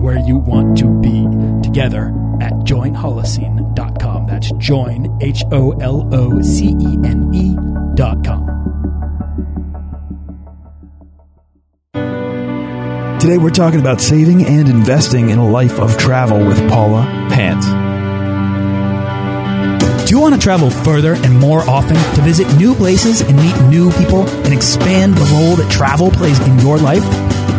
where you want to be together at joinholocene.com. That's join, H O L O C E N E.com. Today we're talking about saving and investing in a life of travel with Paula Pant. Do you want to travel further and more often to visit new places and meet new people and expand the role that travel plays in your life?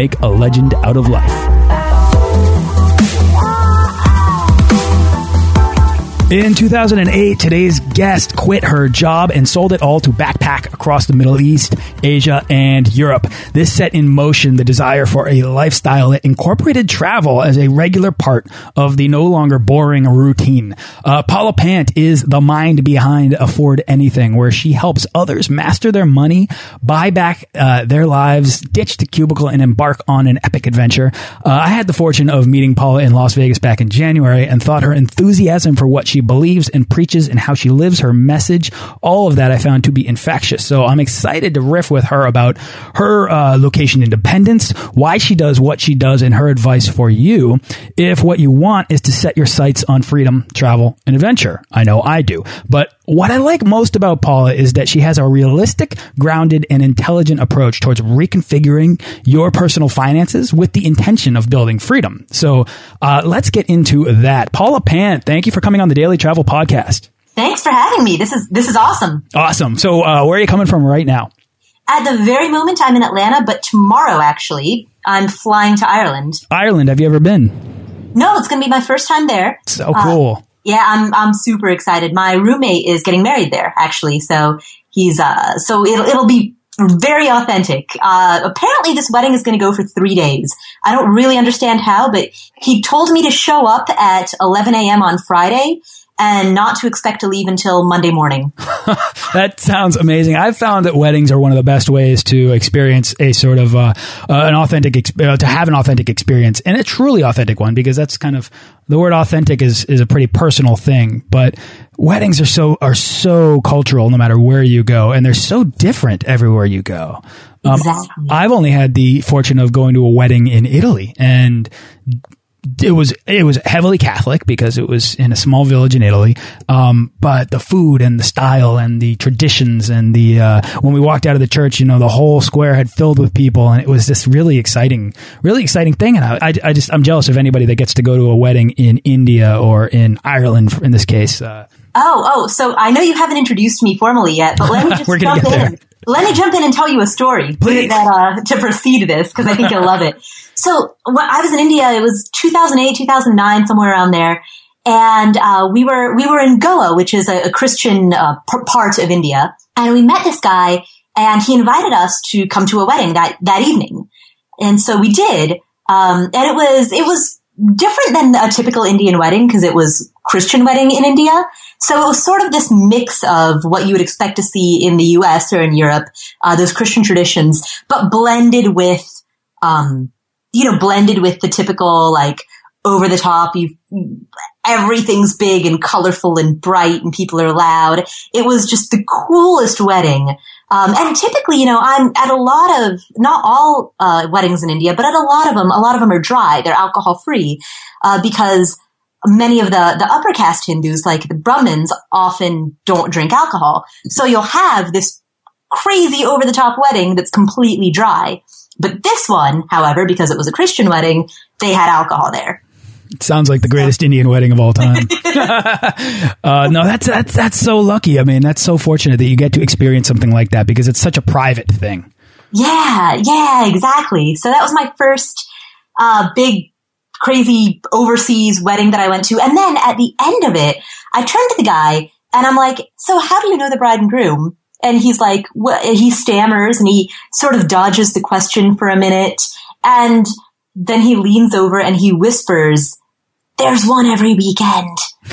make a legend out of life. In 2008, today's guest quit her job and sold it all to backpack across the Middle East, Asia, and Europe. This set in motion the desire for a lifestyle that incorporated travel as a regular part of the no longer boring routine. Uh, Paula Pant is the mind behind Afford Anything, where she helps others master their money, buy back uh, their lives, ditch the cubicle, and embark on an epic adventure. Uh, I had the fortune of meeting Paula in Las Vegas back in January and thought her enthusiasm for what she believes and preaches and how she lives her message. All of that I found to be infectious. So I'm excited to riff with her about her uh, location independence, why she does what she does, and her advice for you if what you want is to set your sights on freedom, travel, and adventure. I know I do. But what I like most about Paula is that she has a realistic, grounded, and intelligent approach towards reconfiguring your personal finances with the intention of building freedom. So uh, let's get into that. Paula Pant, thank you for coming on the Daily Travel Podcast. Thanks for having me. This is this is awesome. Awesome. So uh, where are you coming from right now? At the very moment, I'm in Atlanta, but tomorrow, actually, I'm flying to Ireland. Ireland. Have you ever been? No, it's going to be my first time there. So cool. Uh, yeah, I'm I'm super excited. My roommate is getting married there, actually. So he's uh so it'll it'll be very authentic. Uh, apparently this wedding is going to go for three days. I don't really understand how, but he told me to show up at 11 a.m. on Friday and not to expect to leave until Monday morning. that sounds amazing. I've found that weddings are one of the best ways to experience a sort of uh, uh, an authentic uh, to have an authentic experience and a truly authentic one because that's kind of the word authentic is is a pretty personal thing, but weddings are so are so cultural no matter where you go and they're so different everywhere you go. Um, exactly. I've only had the fortune of going to a wedding in Italy and it was it was heavily Catholic because it was in a small village in Italy. Um, but the food and the style and the traditions and the uh, when we walked out of the church, you know, the whole square had filled with people, and it was this really exciting, really exciting thing. And I, I, I just I'm jealous of anybody that gets to go to a wedding in India or in Ireland, in this case. Uh, oh, oh, so I know you haven't introduced me formally yet, but let me just jump in. There. Let me jump in and tell you a story Please. that uh, to proceed this because I think you'll love it. So when I was in India, it was 2008, 2009, somewhere around there. And, uh, we were, we were in Goa, which is a, a Christian uh, p- part of India. And we met this guy and he invited us to come to a wedding that, that evening. And so we did. Um, and it was, it was different than a typical Indian wedding because it was Christian wedding in India. So it was sort of this mix of what you would expect to see in the US or in Europe, uh, those Christian traditions, but blended with, um, you know, blended with the typical like over the top, you everything's big and colorful and bright and people are loud. It was just the coolest wedding. Um, and typically, you know, I'm at a lot of, not all uh, weddings in India, but at a lot of them, a lot of them are dry. They're alcohol free uh, because many of the, the upper caste Hindus, like the Brahmins, often don't drink alcohol. So you'll have this crazy over the top wedding that's completely dry. But this one, however, because it was a Christian wedding, they had alcohol there. It sounds like the greatest Indian wedding of all time. uh, no, that's that's that's so lucky. I mean, that's so fortunate that you get to experience something like that because it's such a private thing. Yeah, yeah, exactly. So that was my first uh, big, crazy overseas wedding that I went to, and then at the end of it, I turned to the guy and I'm like, "So, how do you know the bride and groom?" And he's like, what? he stammers and he sort of dodges the question for a minute, and then he leans over and he whispers, there's one every weekend.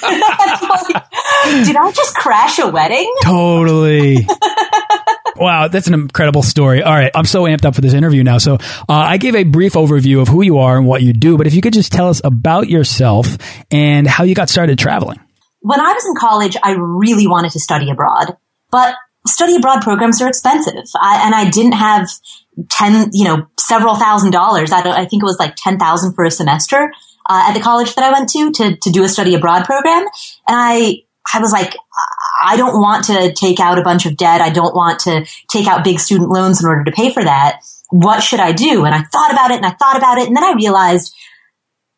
Did I just crash a wedding? Totally. wow, that's an incredible story. All right, I'm so amped up for this interview now. So, uh, I gave a brief overview of who you are and what you do, but if you could just tell us about yourself and how you got started traveling. When I was in college, I really wanted to study abroad, but study abroad programs are expensive. I, and I didn't have 10, you know, several thousand dollars. I, I think it was like 10,000 for a semester uh, at the college that I went to, to to do a study abroad program, and I I was like, I don't want to take out a bunch of debt. I don't want to take out big student loans in order to pay for that. What should I do? And I thought about it and I thought about it, and then I realized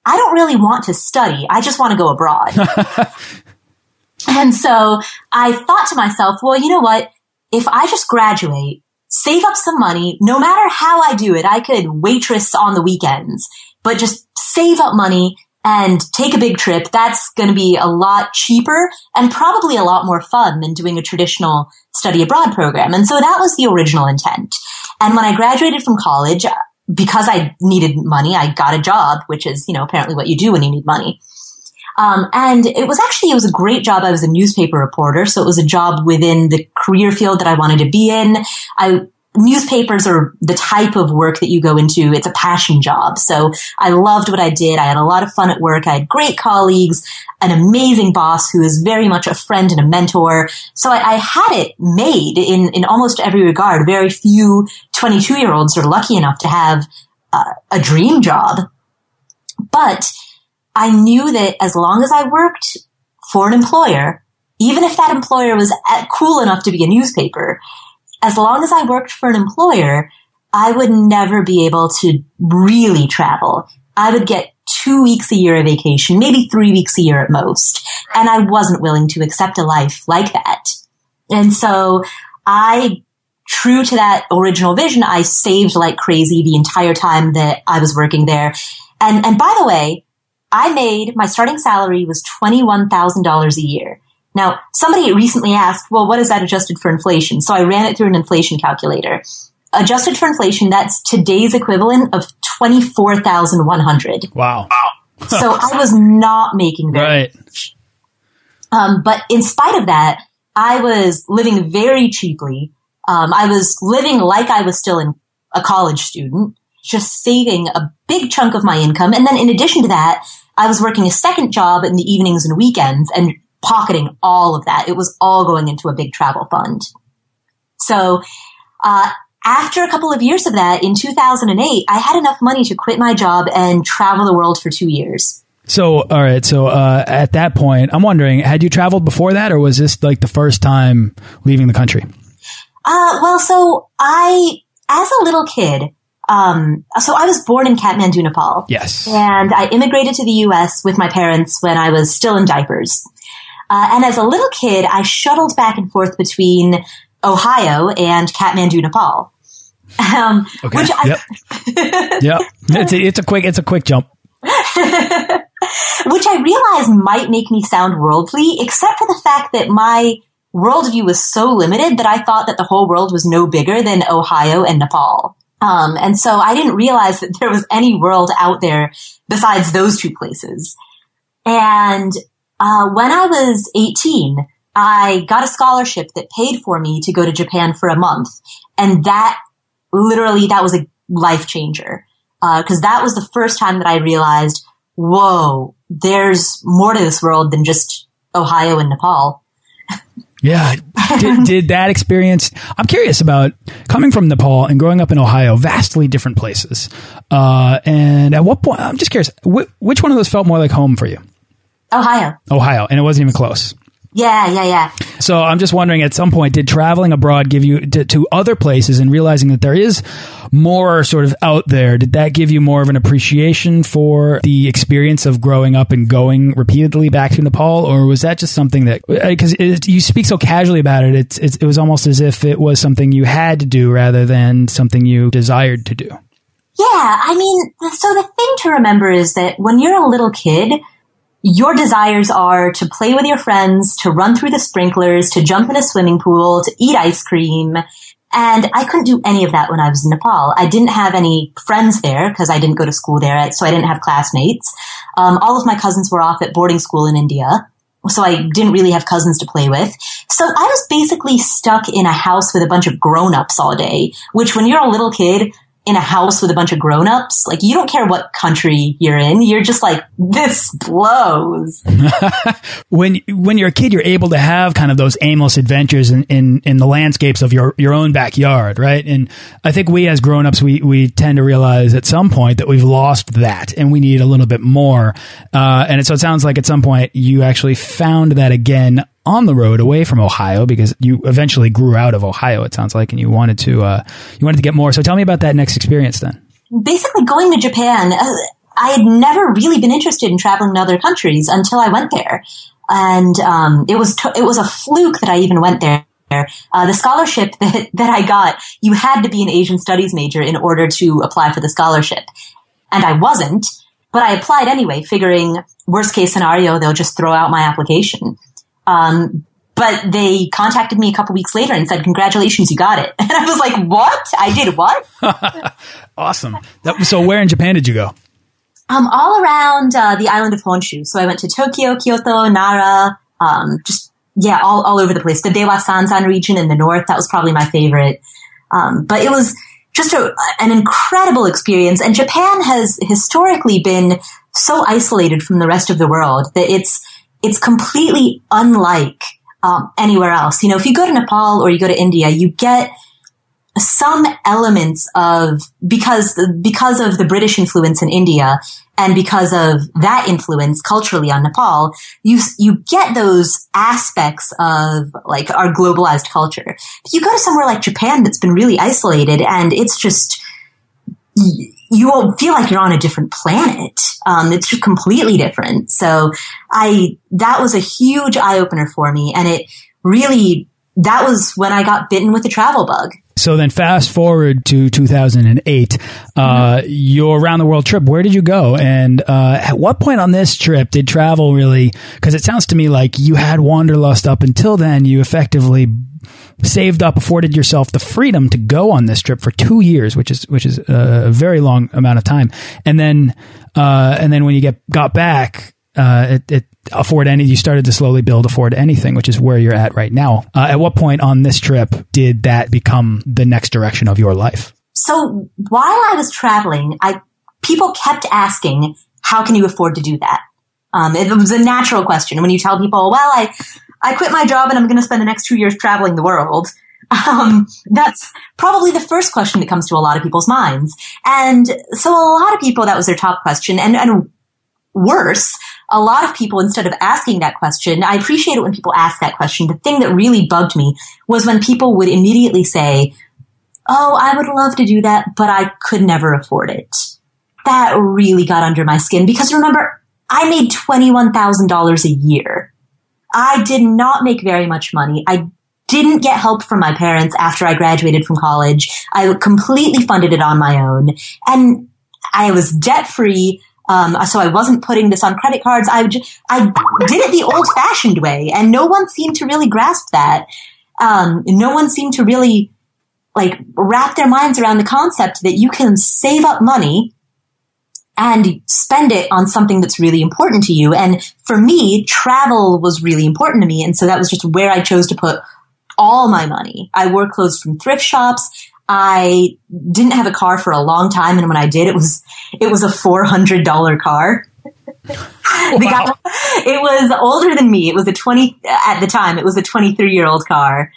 I don't really want to study. I just want to go abroad. and so I thought to myself, well, you know what? If I just graduate, save up some money, no matter how I do it, I could waitress on the weekends, but just save up money and take a big trip, that's going to be a lot cheaper and probably a lot more fun than doing a traditional study abroad program. And so that was the original intent. And when I graduated from college, because I needed money, I got a job, which is, you know, apparently what you do when you need money. Um, and it was actually, it was a great job. I was a newspaper reporter. So it was a job within the career field that I wanted to be in. I newspapers are the type of work that you go into. It's a passion job. So I loved what I did. I had a lot of fun at work. I had great colleagues, an amazing boss who is very much a friend and a mentor. So I, I had it made in, in almost every regard. Very few 22 year olds are lucky enough to have uh, a dream job. But I knew that as long as I worked for an employer, even if that employer was cool enough to be a newspaper, as long as I worked for an employer, I would never be able to really travel. I would get two weeks a year of vacation, maybe three weeks a year at most. And I wasn't willing to accept a life like that. And so I, true to that original vision, I saved like crazy the entire time that I was working there. And, and by the way, I made my starting salary was $21,000 a year. Now, somebody recently asked, well, what is that adjusted for inflation? So I ran it through an inflation calculator. Adjusted for inflation, that's today's equivalent of 24,100. Wow. so I was not making very right. much. Um, but in spite of that, I was living very cheaply. Um, I was living like I was still in a college student, just saving a big chunk of my income. And then in addition to that, I was working a second job in the evenings and weekends and pocketing all of that. It was all going into a big travel fund. So, uh, after a couple of years of that, in 2008, I had enough money to quit my job and travel the world for two years. So, all right. So, uh, at that point, I'm wondering, had you traveled before that, or was this like the first time leaving the country? Uh, well, so I, as a little kid, um, so I was born in Kathmandu, Nepal. Yes. And I immigrated to the U.S. with my parents when I was still in diapers. Uh, and as a little kid, I shuttled back and forth between Ohio and Kathmandu, Nepal. Um, okay. Which I, yep. yep. It's a, it's a quick, it's a quick jump. which I realize might make me sound worldly, except for the fact that my worldview was so limited that I thought that the whole world was no bigger than Ohio and Nepal. Um, and so I didn't realize that there was any world out there besides those two places. And uh, when I was 18, I got a scholarship that paid for me to go to Japan for a month. And that literally, that was a life changer. Uh, cause that was the first time that I realized, whoa, there's more to this world than just Ohio and Nepal. Yeah. did, did that experience? I'm curious about coming from Nepal and growing up in Ohio, vastly different places. Uh, and at what point? I'm just curious. Wh which one of those felt more like home for you? Ohio. Ohio, and it wasn't even close. Yeah, yeah, yeah. So I'm just wondering, at some point, did traveling abroad give you to, to, other places and realizing that there is more sort of out there? Did that give you more of an appreciation for the experience of growing up and going repeatedly back to Nepal, or was that just something that because uh, you speak so casually about it, it's, it's, it was almost as if it was something you had to do rather than something you desired to do. Yeah, I mean, so the thing to remember is that when you're a little kid your desires are to play with your friends, to run through the sprinklers, to jump in a swimming pool, to eat ice cream. And I couldn't do any of that when I was in Nepal. I didn't have any friends there because I didn't go to school there, so I didn't have classmates. Um, all of my cousins were off at boarding school in India, so I didn't really have cousins to play with. So I was basically stuck in a house with a bunch of grown-ups all day, which when you're a little kid, in a house with a bunch of grown-ups, like you don't care what country you're in. You're just like, this blows. when, when you're a kid, you're able to have kind of those aimless adventures in, in, in the landscapes of your, your own backyard, right? And I think we as grown-ups, we, we tend to realize at some point that we've lost that and we need a little bit more. Uh, and so it sounds like at some point you actually found that again on the road away from Ohio because you eventually grew out of Ohio. It sounds like, and you wanted to uh, you wanted to get more. So tell me about that next experience then. Basically, going to Japan, uh, I had never really been interested in traveling to other countries until I went there, and um, it was it was a fluke that I even went there. Uh, the scholarship that, that I got, you had to be an Asian studies major in order to apply for the scholarship. And I wasn't, but I applied anyway, figuring worst case scenario, they'll just throw out my application. Um, but they contacted me a couple weeks later and said, "Congratulations, you got it." And I was like, "What? I did what?" awesome. That, so, where in Japan did you go? Um, all around uh, the island of Honshu. So I went to Tokyo, Kyoto, Nara, um, just yeah, all all over the place. The Dewa Sanzan region in the north that was probably my favorite. Um, but it was just a, an incredible experience. And Japan has historically been so isolated from the rest of the world that it's it's completely unlike um, anywhere else. You know, if you go to Nepal or you go to India, you get some elements of because because of the British influence in India and because of that influence culturally on Nepal, you you get those aspects of like our globalized culture. But you go to somewhere like Japan that's been really isolated, and it's just you will feel like you're on a different planet. Um, it's completely different. So I, that was a huge eye opener for me. And it really, that was when I got bitten with the travel bug. So then fast forward to 2008, uh, your around the world trip, where did you go? And, uh, at what point on this trip did travel really, cause it sounds to me like you had wanderlust up until then, you effectively saved up, afforded yourself the freedom to go on this trip for two years, which is which is a very long amount of time. And then uh, and then when you get got back, uh, it, it afford any. You started to slowly build afford anything, which is where you're at right now. Uh, at what point on this trip did that become the next direction of your life? So while I was traveling, I people kept asking, "How can you afford to do that?" Um, it was a natural question when you tell people, "Well, I I quit my job and I'm going to spend the next two years traveling the world. Um, that's probably the first question that comes to a lot of people's minds. And so a lot of people, that was their top question. And, and worse, a lot of people, instead of asking that question, I appreciate it when people ask that question. The thing that really bugged me was when people would immediately say, Oh, I would love to do that, but I could never afford it. That really got under my skin because remember, I made $21,000 a year. I did not make very much money. I didn't get help from my parents after I graduated from college. I completely funded it on my own and I was debt free. Um, so I wasn't putting this on credit cards. I, I did it the old fashioned way and no one seemed to really grasp that. Um, no one seemed to really like wrap their minds around the concept that you can save up money and spend it on something that's really important to you. And for me, travel was really important to me. And so that was just where I chose to put all my money. I wore clothes from thrift shops. I didn't have a car for a long time. And when I did, it was, it was a $400 car. Wow. it was older than me. It was a 20, at the time, it was a 23 year old car.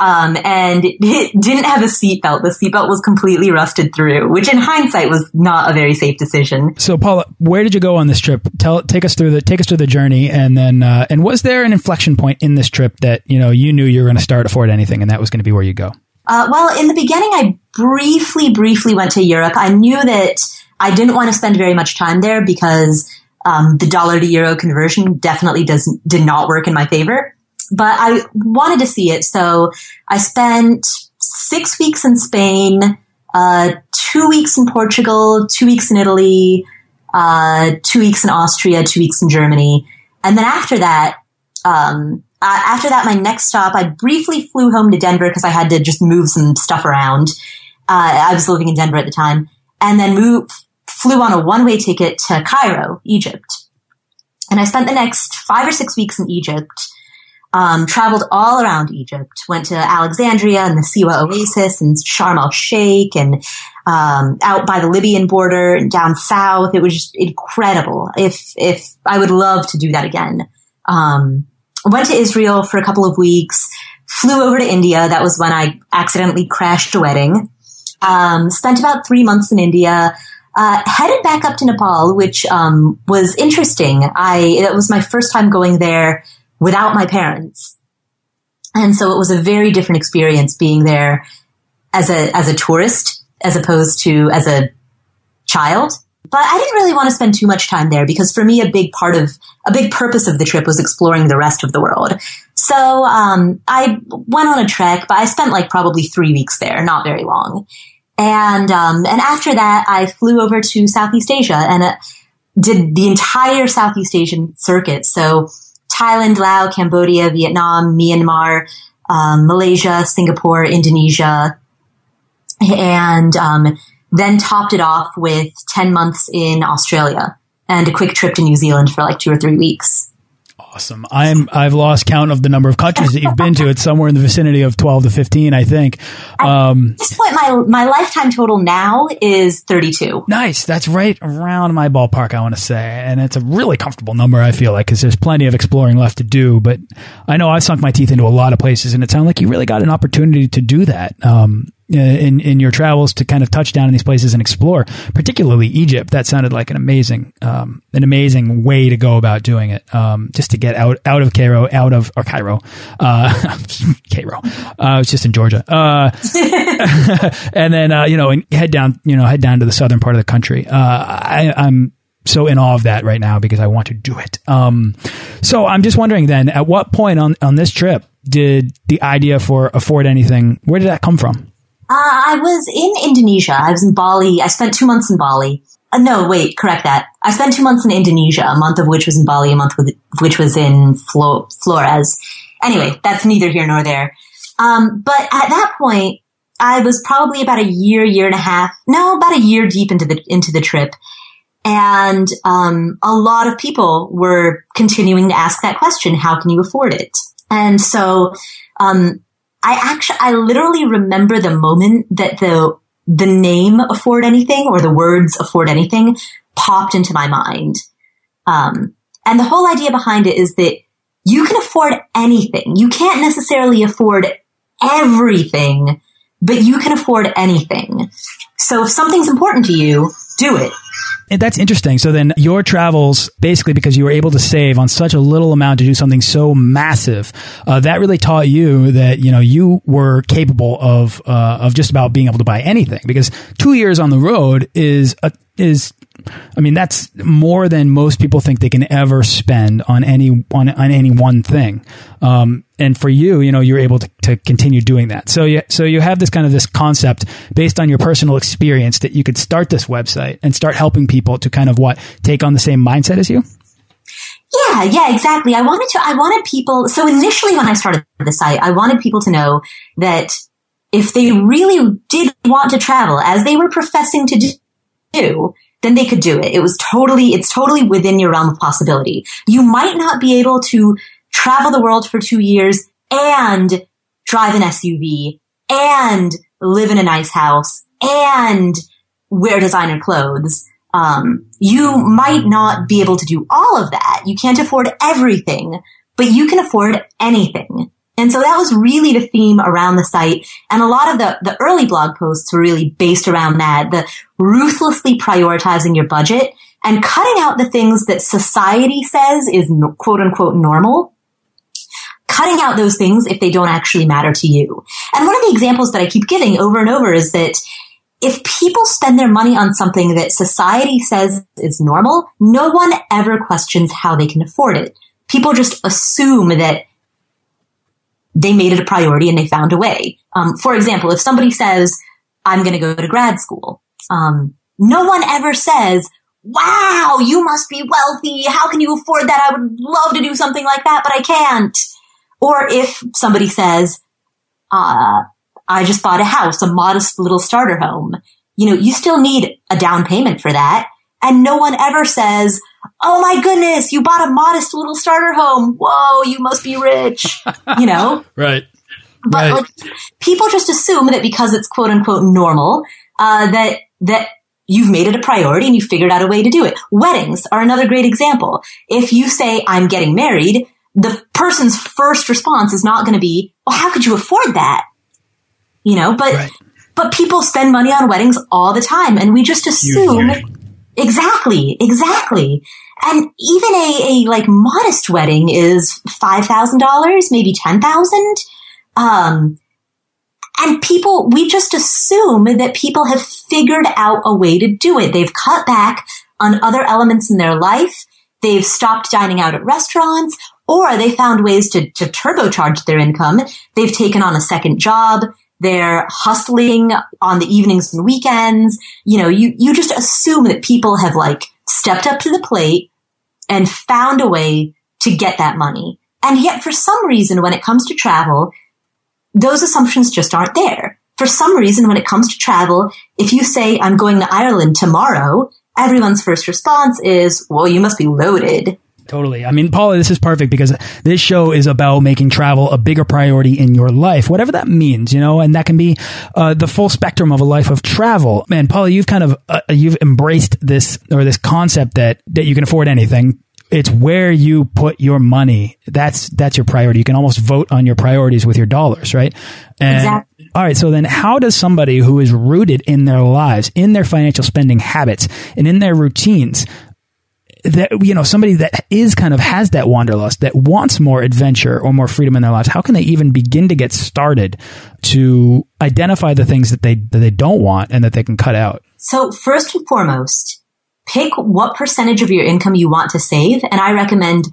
Um, and it didn't have a seatbelt. The seatbelt was completely rusted through, which in hindsight was not a very safe decision. So, Paula, where did you go on this trip? Tell, take us through the, take us through the journey, and then, uh, and was there an inflection point in this trip that you know you knew you were going to start afford anything, and that was going to be where you go? Uh, well, in the beginning, I briefly, briefly went to Europe. I knew that I didn't want to spend very much time there because um, the dollar to euro conversion definitely does did not work in my favor but I wanted to see it. So I spent six weeks in Spain, uh, two weeks in Portugal, two weeks in Italy, uh, two weeks in Austria, two weeks in Germany. And then after that, um, uh, after that, my next stop, I briefly flew home to Denver because I had to just move some stuff around. Uh, I was living in Denver at the time and then moved, flew on a one way ticket to Cairo, Egypt. And I spent the next five or six weeks in Egypt um, traveled all around Egypt, went to Alexandria and the Siwa Oasis and Sharm el Sheikh and um, out by the Libyan border and down south. It was just incredible. If if I would love to do that again. Um, went to Israel for a couple of weeks. Flew over to India. That was when I accidentally crashed a wedding. Um, spent about three months in India. Uh, headed back up to Nepal, which um, was interesting. I it was my first time going there without my parents. And so it was a very different experience being there as a, as a tourist as opposed to as a child. But I didn't really want to spend too much time there because for me, a big part of, a big purpose of the trip was exploring the rest of the world. So, um, I went on a trek, but I spent like probably three weeks there, not very long. And, um, and after that, I flew over to Southeast Asia and uh, did the entire Southeast Asian circuit. So, Thailand, Laos, Cambodia, Vietnam, Myanmar, um, Malaysia, Singapore, Indonesia, and um, then topped it off with 10 months in Australia and a quick trip to New Zealand for like two or three weeks awesome. I'm I've lost count of the number of countries that you've been to. It's somewhere in the vicinity of 12 to 15, I think. Um, At this point, my my lifetime total now is 32. Nice. That's right around my ballpark. I want to say, and it's a really comfortable number. I feel like because there's plenty of exploring left to do. But I know I've sunk my teeth into a lot of places, and it sounded like you really got an opportunity to do that. Um, in in your travels to kind of touch down in these places and explore, particularly Egypt. That sounded like an amazing um, an amazing way to go about doing it. Um, just to get out out of Cairo, out of or Cairo, uh, Cairo. Uh, it's just in Georgia, uh, and then uh, you know and head down you know head down to the southern part of the country. Uh, I, I'm so in awe of that right now because I want to do it. Um, so I'm just wondering then, at what point on on this trip did the idea for afford anything? Where did that come from? Uh, I was in Indonesia. I was in Bali. I spent two months in Bali. Uh, no, wait, correct that. I spent two months in Indonesia, a month of which was in Bali, a month of which was in Flo- Flores. Anyway, that's neither here nor there. Um, but at that point, I was probably about a year, year and a half, no, about a year deep into the, into the trip. And, um, a lot of people were continuing to ask that question, how can you afford it? And so, um, I actually, I literally remember the moment that the, the name afford anything or the words afford anything popped into my mind. Um, and the whole idea behind it is that you can afford anything. You can't necessarily afford everything, but you can afford anything. So if something's important to you, do it. That's interesting. So then your travels, basically because you were able to save on such a little amount to do something so massive, uh, that really taught you that, you know, you were capable of, uh, of just about being able to buy anything because two years on the road is, a, is I mean, that's more than most people think they can ever spend on any on, on any one thing. Um, and for you, you know, you're able to, to continue doing that. So you so you have this kind of this concept based on your personal experience that you could start this website and start helping people to kind of what take on the same mindset as you. Yeah, yeah, exactly. I wanted to. I wanted people. So initially, when I started the site, I wanted people to know that if they really did want to travel, as they were professing to do, then they could do it. It was totally, it's totally within your realm of possibility. You might not be able to travel the world for two years and drive an SUV and live in a nice house and wear designer clothes. Um, you might not be able to do all of that. You can't afford everything, but you can afford anything. And so that was really the theme around the site. And a lot of the, the early blog posts were really based around that, the ruthlessly prioritizing your budget and cutting out the things that society says is quote unquote normal. Cutting out those things if they don't actually matter to you. And one of the examples that I keep giving over and over is that if people spend their money on something that society says is normal, no one ever questions how they can afford it. People just assume that they made it a priority and they found a way. Um, for example, if somebody says, I'm going to go to grad school, um, no one ever says, wow, you must be wealthy. How can you afford that? I would love to do something like that, but I can't. Or if somebody says, uh, I just bought a house, a modest little starter home, you know, you still need a down payment for that. And no one ever says, Oh my goodness, you bought a modest little starter home. Whoa, you must be rich. You know? right. But right. like people just assume that because it's quote unquote normal, uh, that, that you've made it a priority and you figured out a way to do it. Weddings are another great example. If you say, I'm getting married, the person's first response is not going to be, well, how could you afford that? You know, but, right. but people spend money on weddings all the time and we just assume Exactly, exactly. And even a, a like modest wedding is $5,000, maybe 10,000. Um, and people, we just assume that people have figured out a way to do it. They've cut back on other elements in their life. They've stopped dining out at restaurants or they found ways to, to turbocharge their income. They've taken on a second job. They're hustling on the evenings and weekends. You know, you, you just assume that people have like stepped up to the plate and found a way to get that money. And yet for some reason, when it comes to travel, those assumptions just aren't there. For some reason, when it comes to travel, if you say, I'm going to Ireland tomorrow, everyone's first response is, well, you must be loaded. Totally. I mean, Paula, this is perfect because this show is about making travel a bigger priority in your life, whatever that means, you know, and that can be uh, the full spectrum of a life of travel. Man, Paula, you've kind of uh, you've embraced this or this concept that that you can afford anything. It's where you put your money. That's that's your priority. You can almost vote on your priorities with your dollars, right? And, exactly. All right. So then, how does somebody who is rooted in their lives, in their financial spending habits, and in their routines that you know somebody that is kind of has that wanderlust that wants more adventure or more freedom in their lives how can they even begin to get started to identify the things that they that they don't want and that they can cut out? So first and foremost pick what percentage of your income you want to save and i recommend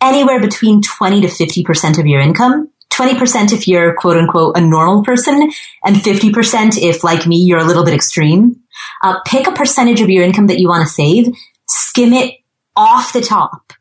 anywhere between 20 to 50% of your income. 20% if you're quote unquote a normal person and 50% if like me you're a little bit extreme. Uh, pick a percentage of your income that you want to save skim it off the top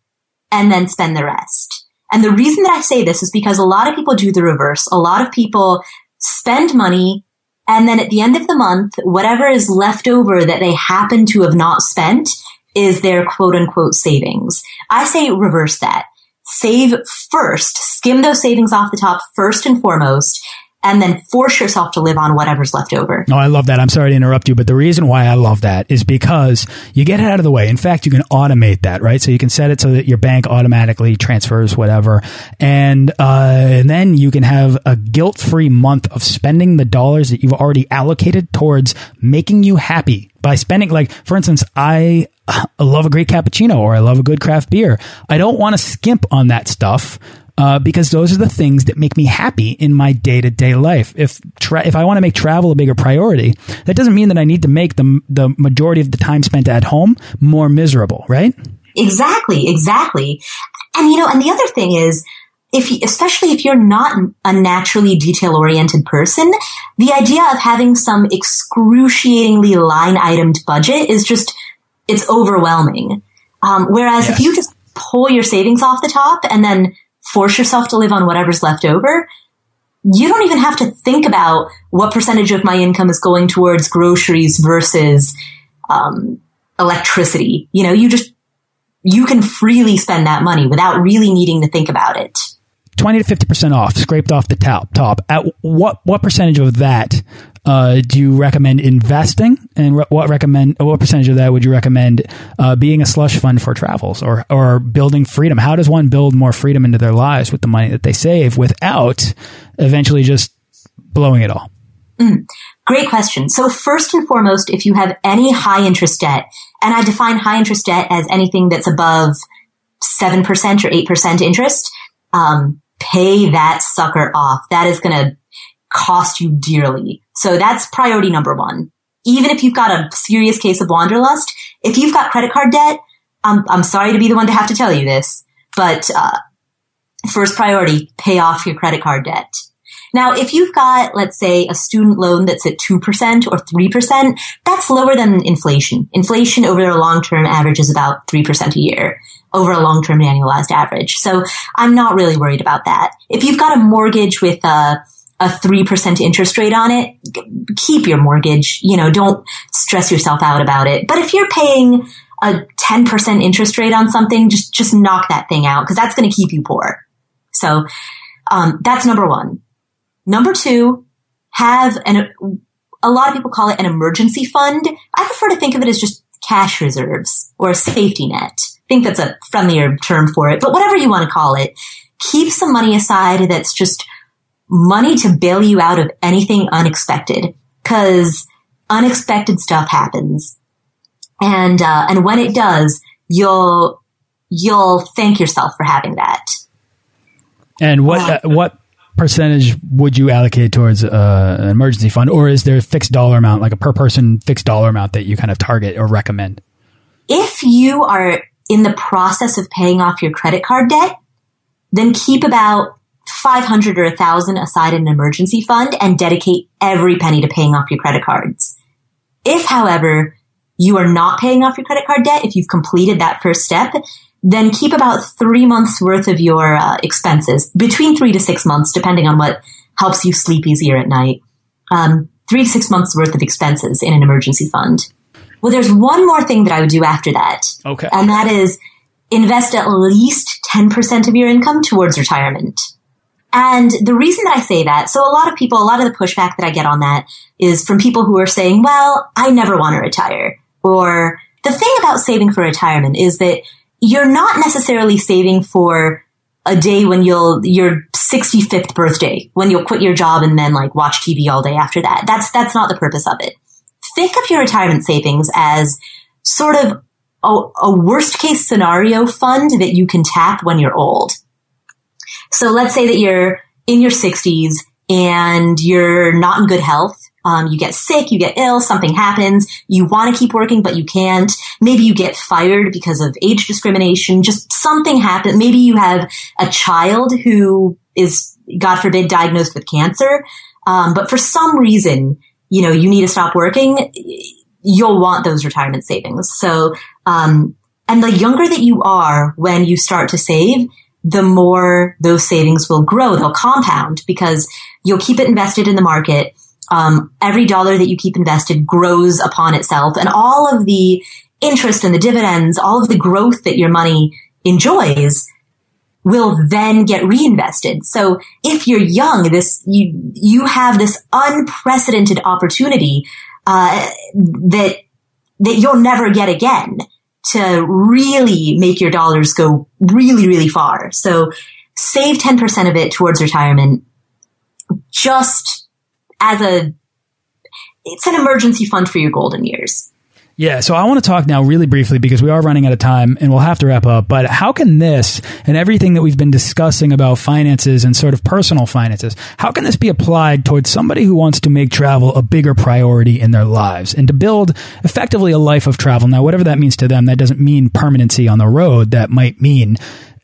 and then spend the rest. And the reason that I say this is because a lot of people do the reverse. A lot of people spend money and then at the end of the month, whatever is left over that they happen to have not spent is their quote unquote savings. I say reverse that. Save first, skim those savings off the top first and foremost, and then force yourself to live on whatever's left over. No, I love that. I'm sorry to interrupt you, but the reason why I love that is because you get it out of the way. In fact, you can automate that, right? So you can set it so that your bank automatically transfers whatever. And, uh, and then you can have a guilt free month of spending the dollars that you've already allocated towards making you happy by spending like for instance i love a great cappuccino or i love a good craft beer i don't want to skimp on that stuff uh, because those are the things that make me happy in my day to day life. If if I want to make travel a bigger priority, that doesn't mean that I need to make the the majority of the time spent at home more miserable, right? Exactly, exactly. And you know, and the other thing is, if you, especially if you're not a naturally detail oriented person, the idea of having some excruciatingly line itemed budget is just it's overwhelming. Um, whereas yes. if you just pull your savings off the top and then force yourself to live on whatever's left over, you don't even have to think about what percentage of my income is going towards groceries versus um, electricity. You know, you just you can freely spend that money without really needing to think about it. 20 to 50% off, scraped off the top, top. At what, what percentage of that, uh, do you recommend investing? And re what recommend, what percentage of that would you recommend, uh, being a slush fund for travels or, or building freedom? How does one build more freedom into their lives with the money that they save without eventually just blowing it all? Mm, great question. So first and foremost, if you have any high interest debt, and I define high interest debt as anything that's above 7% or 8% interest, um, pay that sucker off. That is going to cost you dearly. So that's priority number one. Even if you've got a serious case of wanderlust, if you've got credit card debt, I'm, I'm sorry to be the one to have to tell you this, but, uh, first priority, pay off your credit card debt. Now, if you've got, let's say, a student loan that's at 2% or 3%, that's lower than inflation. Inflation over a long-term average is about 3% a year over a long-term annualized average. So I'm not really worried about that. If you've got a mortgage with a a 3% interest rate on it, keep your mortgage. You know, don't stress yourself out about it. But if you're paying a 10% interest rate on something, just, just knock that thing out because that's going to keep you poor. So, um, that's number one. Number two, have an, a lot of people call it an emergency fund. I prefer to think of it as just cash reserves or a safety net. I think that's a friendlier term for it, but whatever you want to call it, keep some money aside that's just money to bail you out of anything unexpected because unexpected stuff happens. And, uh, and when it does, you'll, you'll thank yourself for having that. And what, uh, what percentage would you allocate towards uh, an emergency fund, or is there a fixed dollar amount, like a per person fixed dollar amount that you kind of target or recommend? If you are in the process of paying off your credit card debt, then keep about 500 or 1000 aside in an emergency fund and dedicate every penny to paying off your credit cards. If, however, you are not paying off your credit card debt, if you've completed that first step, then keep about three months worth of your uh, expenses, between three to six months, depending on what helps you sleep easier at night. Um, three to six months worth of expenses in an emergency fund. Well, there's one more thing that I would do after that. Okay. And that is invest at least 10% of your income towards retirement. And the reason that I say that, so a lot of people, a lot of the pushback that I get on that is from people who are saying, well, I never want to retire. Or the thing about saving for retirement is that you're not necessarily saving for a day when you'll your 65th birthday when you'll quit your job and then like watch TV all day after that. That's that's not the purpose of it. Think of your retirement savings as sort of a, a worst case scenario fund that you can tap when you're old. So let's say that you're in your 60s and you're not in good health um, you get sick, you get ill, something happens, you want to keep working, but you can't. Maybe you get fired because of age discrimination, just something happened. Maybe you have a child who is, God forbid, diagnosed with cancer. Um, but for some reason, you know, you need to stop working. You'll want those retirement savings. So, um, and the younger that you are when you start to save, the more those savings will grow. They'll compound because you'll keep it invested in the market um, every dollar that you keep invested grows upon itself and all of the interest and the dividends, all of the growth that your money enjoys will then get reinvested. So if you're young, this, you, you have this unprecedented opportunity, uh, that, that you'll never get again to really make your dollars go really, really far. So save 10% of it towards retirement. Just as a, it's an emergency fund for your golden years. Yeah, so I want to talk now really briefly because we are running out of time and we'll have to wrap up. But how can this and everything that we've been discussing about finances and sort of personal finances, how can this be applied towards somebody who wants to make travel a bigger priority in their lives and to build effectively a life of travel? Now, whatever that means to them, that doesn't mean permanency on the road. That might mean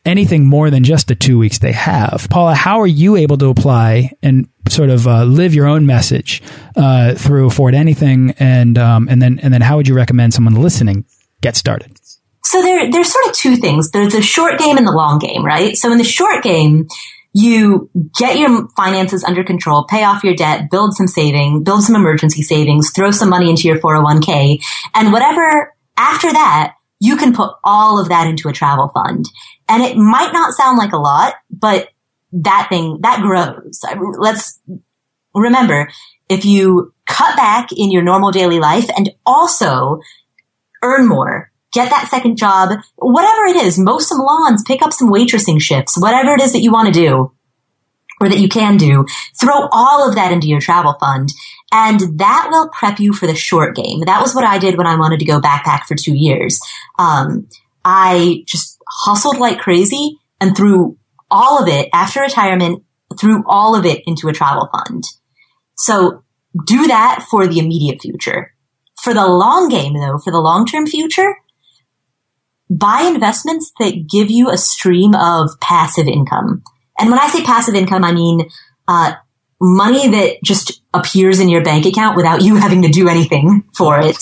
anything more than just the two weeks they have. Paula, how are you able to apply and sort of uh, live your own message uh, through Afford Anything, and um, and then and then how would you recommend someone listening get started? So there, there's sort of two things. There's the short game and the long game, right? So in the short game, you get your finances under control, pay off your debt, build some saving, build some emergency savings, throw some money into your 401k, and whatever after that, you can put all of that into a travel fund. And it might not sound like a lot, but that thing, that grows. Let's remember, if you cut back in your normal daily life and also earn more, get that second job, whatever it is, mow some lawns, pick up some waitressing shifts, whatever it is that you want to do or that you can do, throw all of that into your travel fund. And that will prep you for the short game. That was what I did when I wanted to go backpack for two years. Um, I just hustled like crazy and threw all of it after retirement, threw all of it into a travel fund. So do that for the immediate future. For the long game though, for the long term future, buy investments that give you a stream of passive income. And when I say passive income, I mean, uh, money that just appears in your bank account without you having to do anything for it.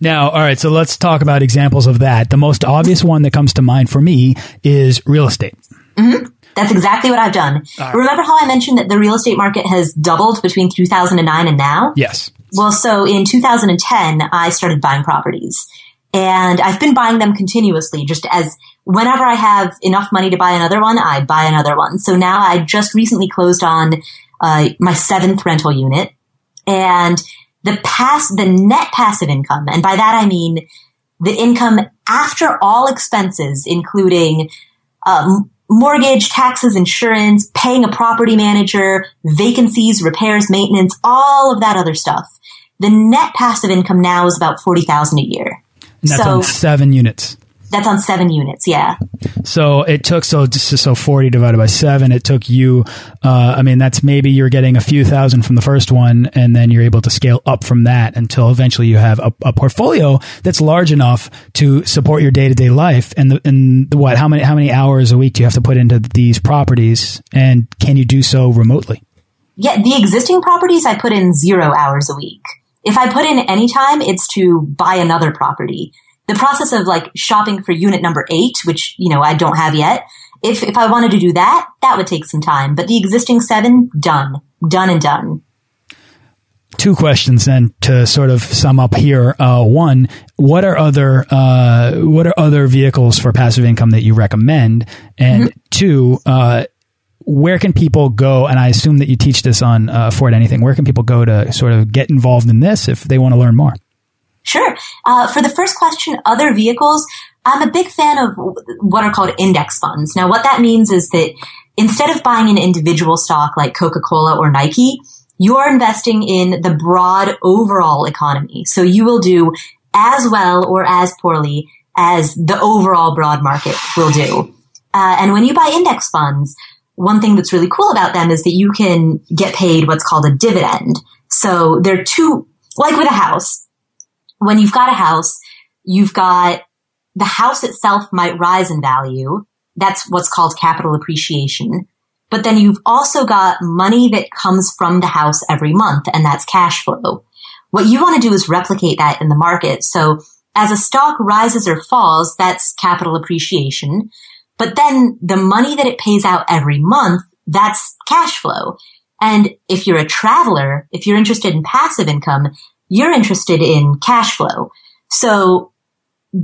Now, all right, so let's talk about examples of that. The most obvious one that comes to mind for me is real estate. Mm -hmm. That's exactly what I've done. Right. Remember how I mentioned that the real estate market has doubled between 2009 and now? Yes. Well, so in 2010, I started buying properties. And I've been buying them continuously, just as whenever I have enough money to buy another one, I buy another one. So now I just recently closed on uh, my seventh rental unit, and the pass the net passive income, and by that I mean the income after all expenses, including um, mortgage, taxes, insurance, paying a property manager, vacancies, repairs, maintenance, all of that other stuff. The net passive income now is about forty thousand a year. And that's so, on seven units. That's on seven units, yeah. So it took so so forty divided by seven. It took you. Uh, I mean, that's maybe you're getting a few thousand from the first one, and then you're able to scale up from that until eventually you have a, a portfolio that's large enough to support your day to day life. And the, and the, what? How many how many hours a week do you have to put into these properties? And can you do so remotely? Yeah, the existing properties I put in zero hours a week. If I put in any time, it's to buy another property the process of like shopping for unit number eight, which, you know, I don't have yet. If, if I wanted to do that, that would take some time, but the existing seven, done, done and done. Two questions then to sort of sum up here. Uh, one, what are other uh, what are other vehicles for passive income that you recommend? And mm -hmm. two, uh, where can people go? And I assume that you teach this on uh, Afford Anything. Where can people go to sort of get involved in this if they want to learn more? Sure. Uh, for the first question, other vehicles, I'm a big fan of what are called index funds. Now, what that means is that instead of buying an individual stock like Coca-Cola or Nike, you're investing in the broad overall economy. So you will do as well or as poorly as the overall broad market will do. Uh, and when you buy index funds, one thing that's really cool about them is that you can get paid what's called a dividend. So they're two, like with a house, when you've got a house, you've got the house itself might rise in value. That's what's called capital appreciation. But then you've also got money that comes from the house every month, and that's cash flow. What you want to do is replicate that in the market. So as a stock rises or falls, that's capital appreciation. But then the money that it pays out every month, that's cash flow. And if you're a traveler, if you're interested in passive income, you're interested in cash flow. So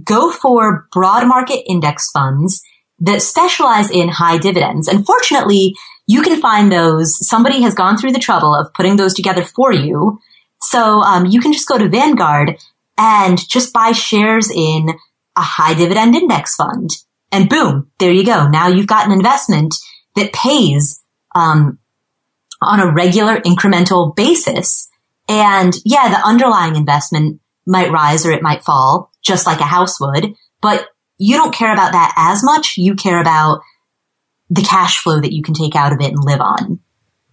go for broad market index funds that specialize in high dividends. And fortunately, you can find those. Somebody has gone through the trouble of putting those together for you. So um, you can just go to Vanguard and just buy shares in a high dividend index fund. And boom, there you go. Now you've got an investment that pays um, on a regular incremental basis and yeah, the underlying investment might rise or it might fall, just like a house would, but you don't care about that as much. You care about the cash flow that you can take out of it and live on.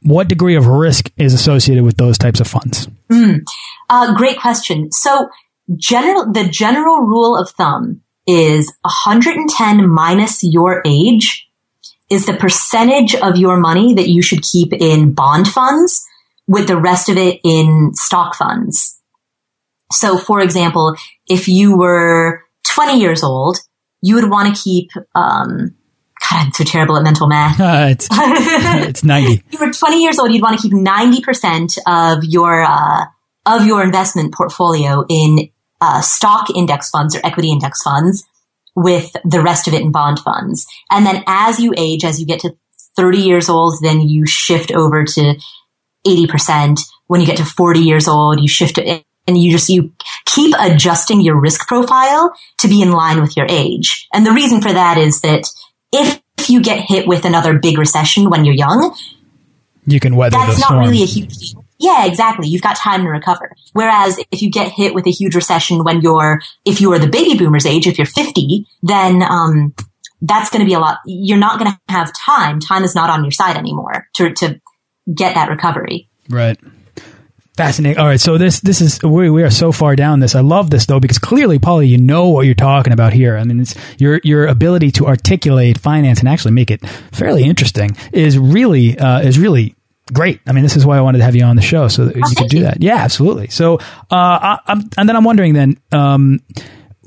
What degree of risk is associated with those types of funds? Mm, uh, great question. So general, the general rule of thumb is 110 minus your age is the percentage of your money that you should keep in bond funds with the rest of it in stock funds. So for example, if you were 20 years old, you would want to keep, um, God, I'm so terrible at mental math. Uh, it's, it's 90. you were 20 years old, you'd want to keep 90% of your, uh, of your investment portfolio in, uh, stock index funds or equity index funds with the rest of it in bond funds. And then as you age, as you get to 30 years old, then you shift over to 80%. When you get to 40 years old, you shift it and you just, you keep adjusting your risk profile to be in line with your age. And the reason for that is that if you get hit with another big recession when you're young, you can weather that's not really a huge deal. Yeah, exactly. You've got time to recover. Whereas if you get hit with a huge recession when you're, if you are the baby boomers age, if you're 50, then, um, that's going to be a lot. You're not going to have time. Time is not on your side anymore to, to get that recovery. Right. Fascinating. All right, so this this is we, we are so far down this. I love this though because clearly, Paula, you know what you're talking about here. I mean, it's your your ability to articulate finance and actually make it fairly interesting is really uh, is really great. I mean, this is why I wanted to have you on the show so that Oh, you could do you. that. Yeah, absolutely. So, uh, I, I'm, and then I'm wondering then. Um,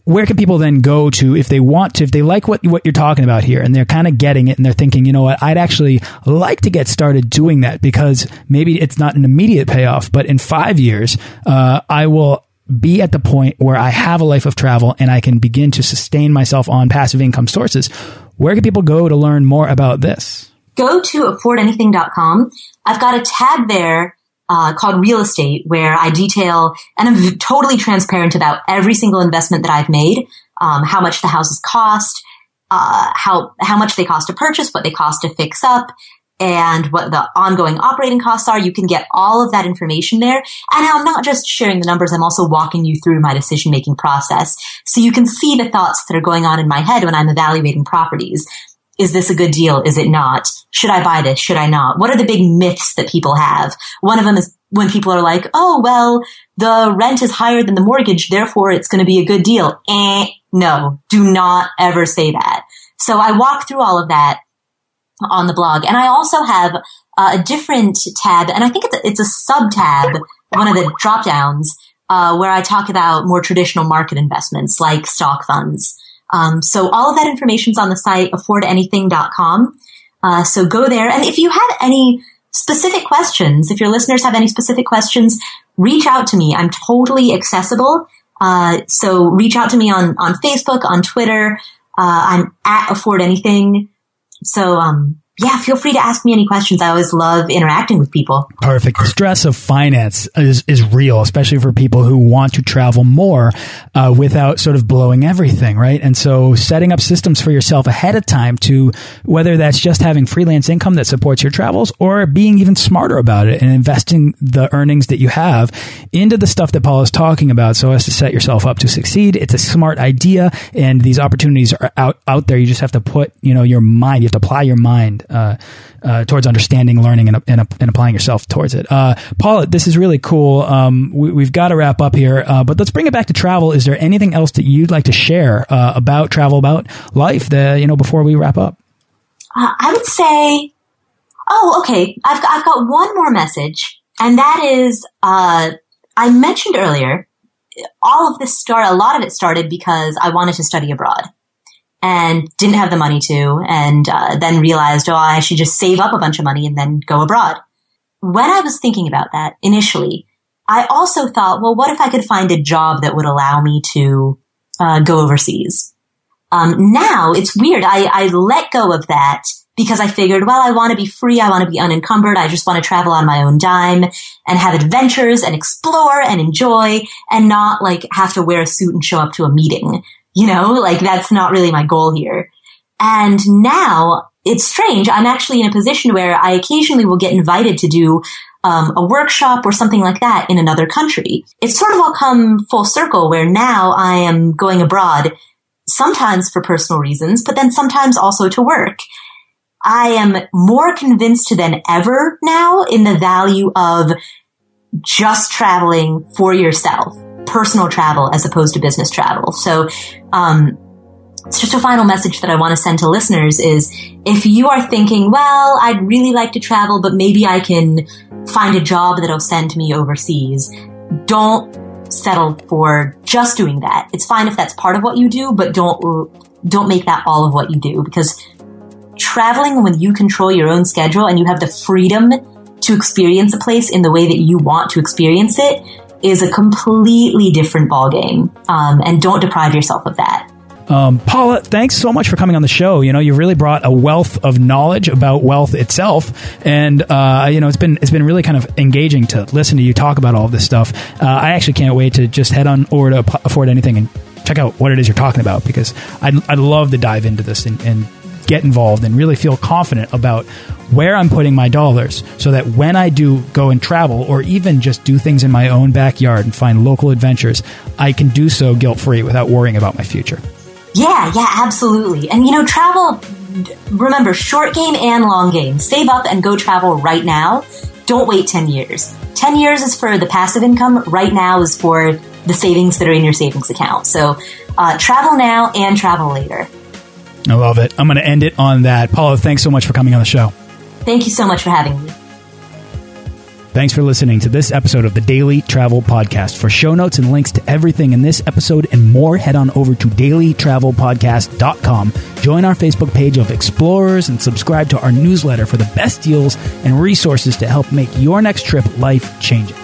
where can people then go to if they want to, if they like what what you're talking about here, and they're kind of getting it, and they're thinking, you know what, I'd actually like to get started doing that because maybe it's not an immediate payoff, but in five years, uh, I will be at the point where I have a life of travel and I can begin to sustain myself on passive income sources. Where can people go to learn more about this? go to affordanything.com. I've got a tab there uh, called real estate where I detail and I'm totally transparent about every single investment that I've made, um, how much the houses cost, uh, how how much they cost to purchase, what they cost to fix up, and what the ongoing operating costs are. You can get all of that information there. And I'm not just sharing the numbers, I'm also walking you through my decision making process. So you can see the thoughts that are going on in my head when I'm evaluating properties. Is this a good deal? Is it not? Should I buy this? Should I not? What are the big myths that people have? One of them is when people are like, oh, well, the rent is higher than the mortgage, therefore it's going to be a good deal. Eh, no, do not ever say that. So I walk through all of that on the blog. And I also have uh, a different tab, and I think it's a, it's a sub tab, one of the drop downs, uh, where I talk about more traditional market investments like stock funds. Um, so all of that information's on the site affordanything.com. Uh, so go there. And if you have any specific questions, if your listeners have any specific questions, reach out to me. I'm totally accessible. Uh, so reach out to me on, on Facebook, on Twitter. Uh, I'm at afford anything. So, um, yeah, feel free to ask me any questions. I always love interacting with people. Perfect. The stress of finance is, is real, especially for people who want to travel more uh, without sort of blowing everything, right? And so setting up systems for yourself ahead of time to whether that's just having freelance income that supports your travels or being even smarter about it and investing the earnings that you have into the stuff that Paul is talking about so as to set yourself up to succeed. It's a smart idea and these opportunities are out, out there. You just have to put, you know, your mind, you have to apply your mind uh, uh, towards understanding, learning, and, and, and, applying yourself towards it. Uh, Paula, this is really cool. Um, we, have got to wrap up here, uh, but let's bring it back to travel. Is there anything else that you'd like to share uh, about travel, about life, that, you know, before we wrap up? Uh, I would say, oh, okay. I've got, I've got one more message, and that is, I mentioned earlier, all of this start, a lot of it started because I wanted to study abroad and didn't have the money to, and uh, then realized, oh, I should just save up a bunch of money and then go abroad. When I was thinking about that initially, I also thought, well, what if I could find a job that would allow me to uh, go overseas? Um, now it's weird. I, I let go of that because I figured, well, I want to be free. I want to be unencumbered. I just want to travel on my own dime and have adventures and explore and enjoy and not like have to wear a suit and show up to a meeting. You know, like that's not really my goal here. And now it's strange. I'm actually in a position where I occasionally will get invited to do um, a workshop or something like that in another country. It's sort of all come full circle where now I am going abroad, sometimes for personal reasons, but then sometimes also to work. I am more convinced than ever now in the value of just traveling for yourself, personal travel as opposed to business travel. So, um, it's just a final message that I want to send to listeners is if you are thinking, well, I'd really like to travel, but maybe I can find a job that'll send me overseas. Don't settle for just doing that. It's fine if that's part of what you do, but don't, don't make that all of what you do because traveling when you control your own schedule and you have the freedom to experience a place in the way that you want to experience it is a completely different ballgame. Um, and don't deprive yourself of that. Um, Paula, thanks so much for coming on the show. You know, you've really brought a wealth of knowledge about wealth itself, and uh, you know, it's been it's been really kind of engaging to listen to you talk about all this stuff. Uh, I actually can't wait to just head on over to afford anything and check out what it is you're talking about because I'd, I'd love to dive into this and, and get involved and really feel confident about where I'm putting my dollars so that when I do go and travel or even just do things in my own backyard and find local adventures, I can do so guilt free without worrying about my future. Yeah, yeah, absolutely. And you know, travel, remember, short game and long game. Save up and go travel right now. Don't wait 10 years. 10 years is for the passive income. Right now is for the savings that are in your savings account. So uh, travel now and travel later. I love it. I'm going to end it on that. Paula, thanks so much for coming on the show. Thank you so much for having me. Thanks for listening to this episode of the Daily Travel Podcast. For show notes and links to everything in this episode and more, head on over to dailytravelpodcast.com. Join our Facebook page of explorers and subscribe to our newsletter for the best deals and resources to help make your next trip life changing.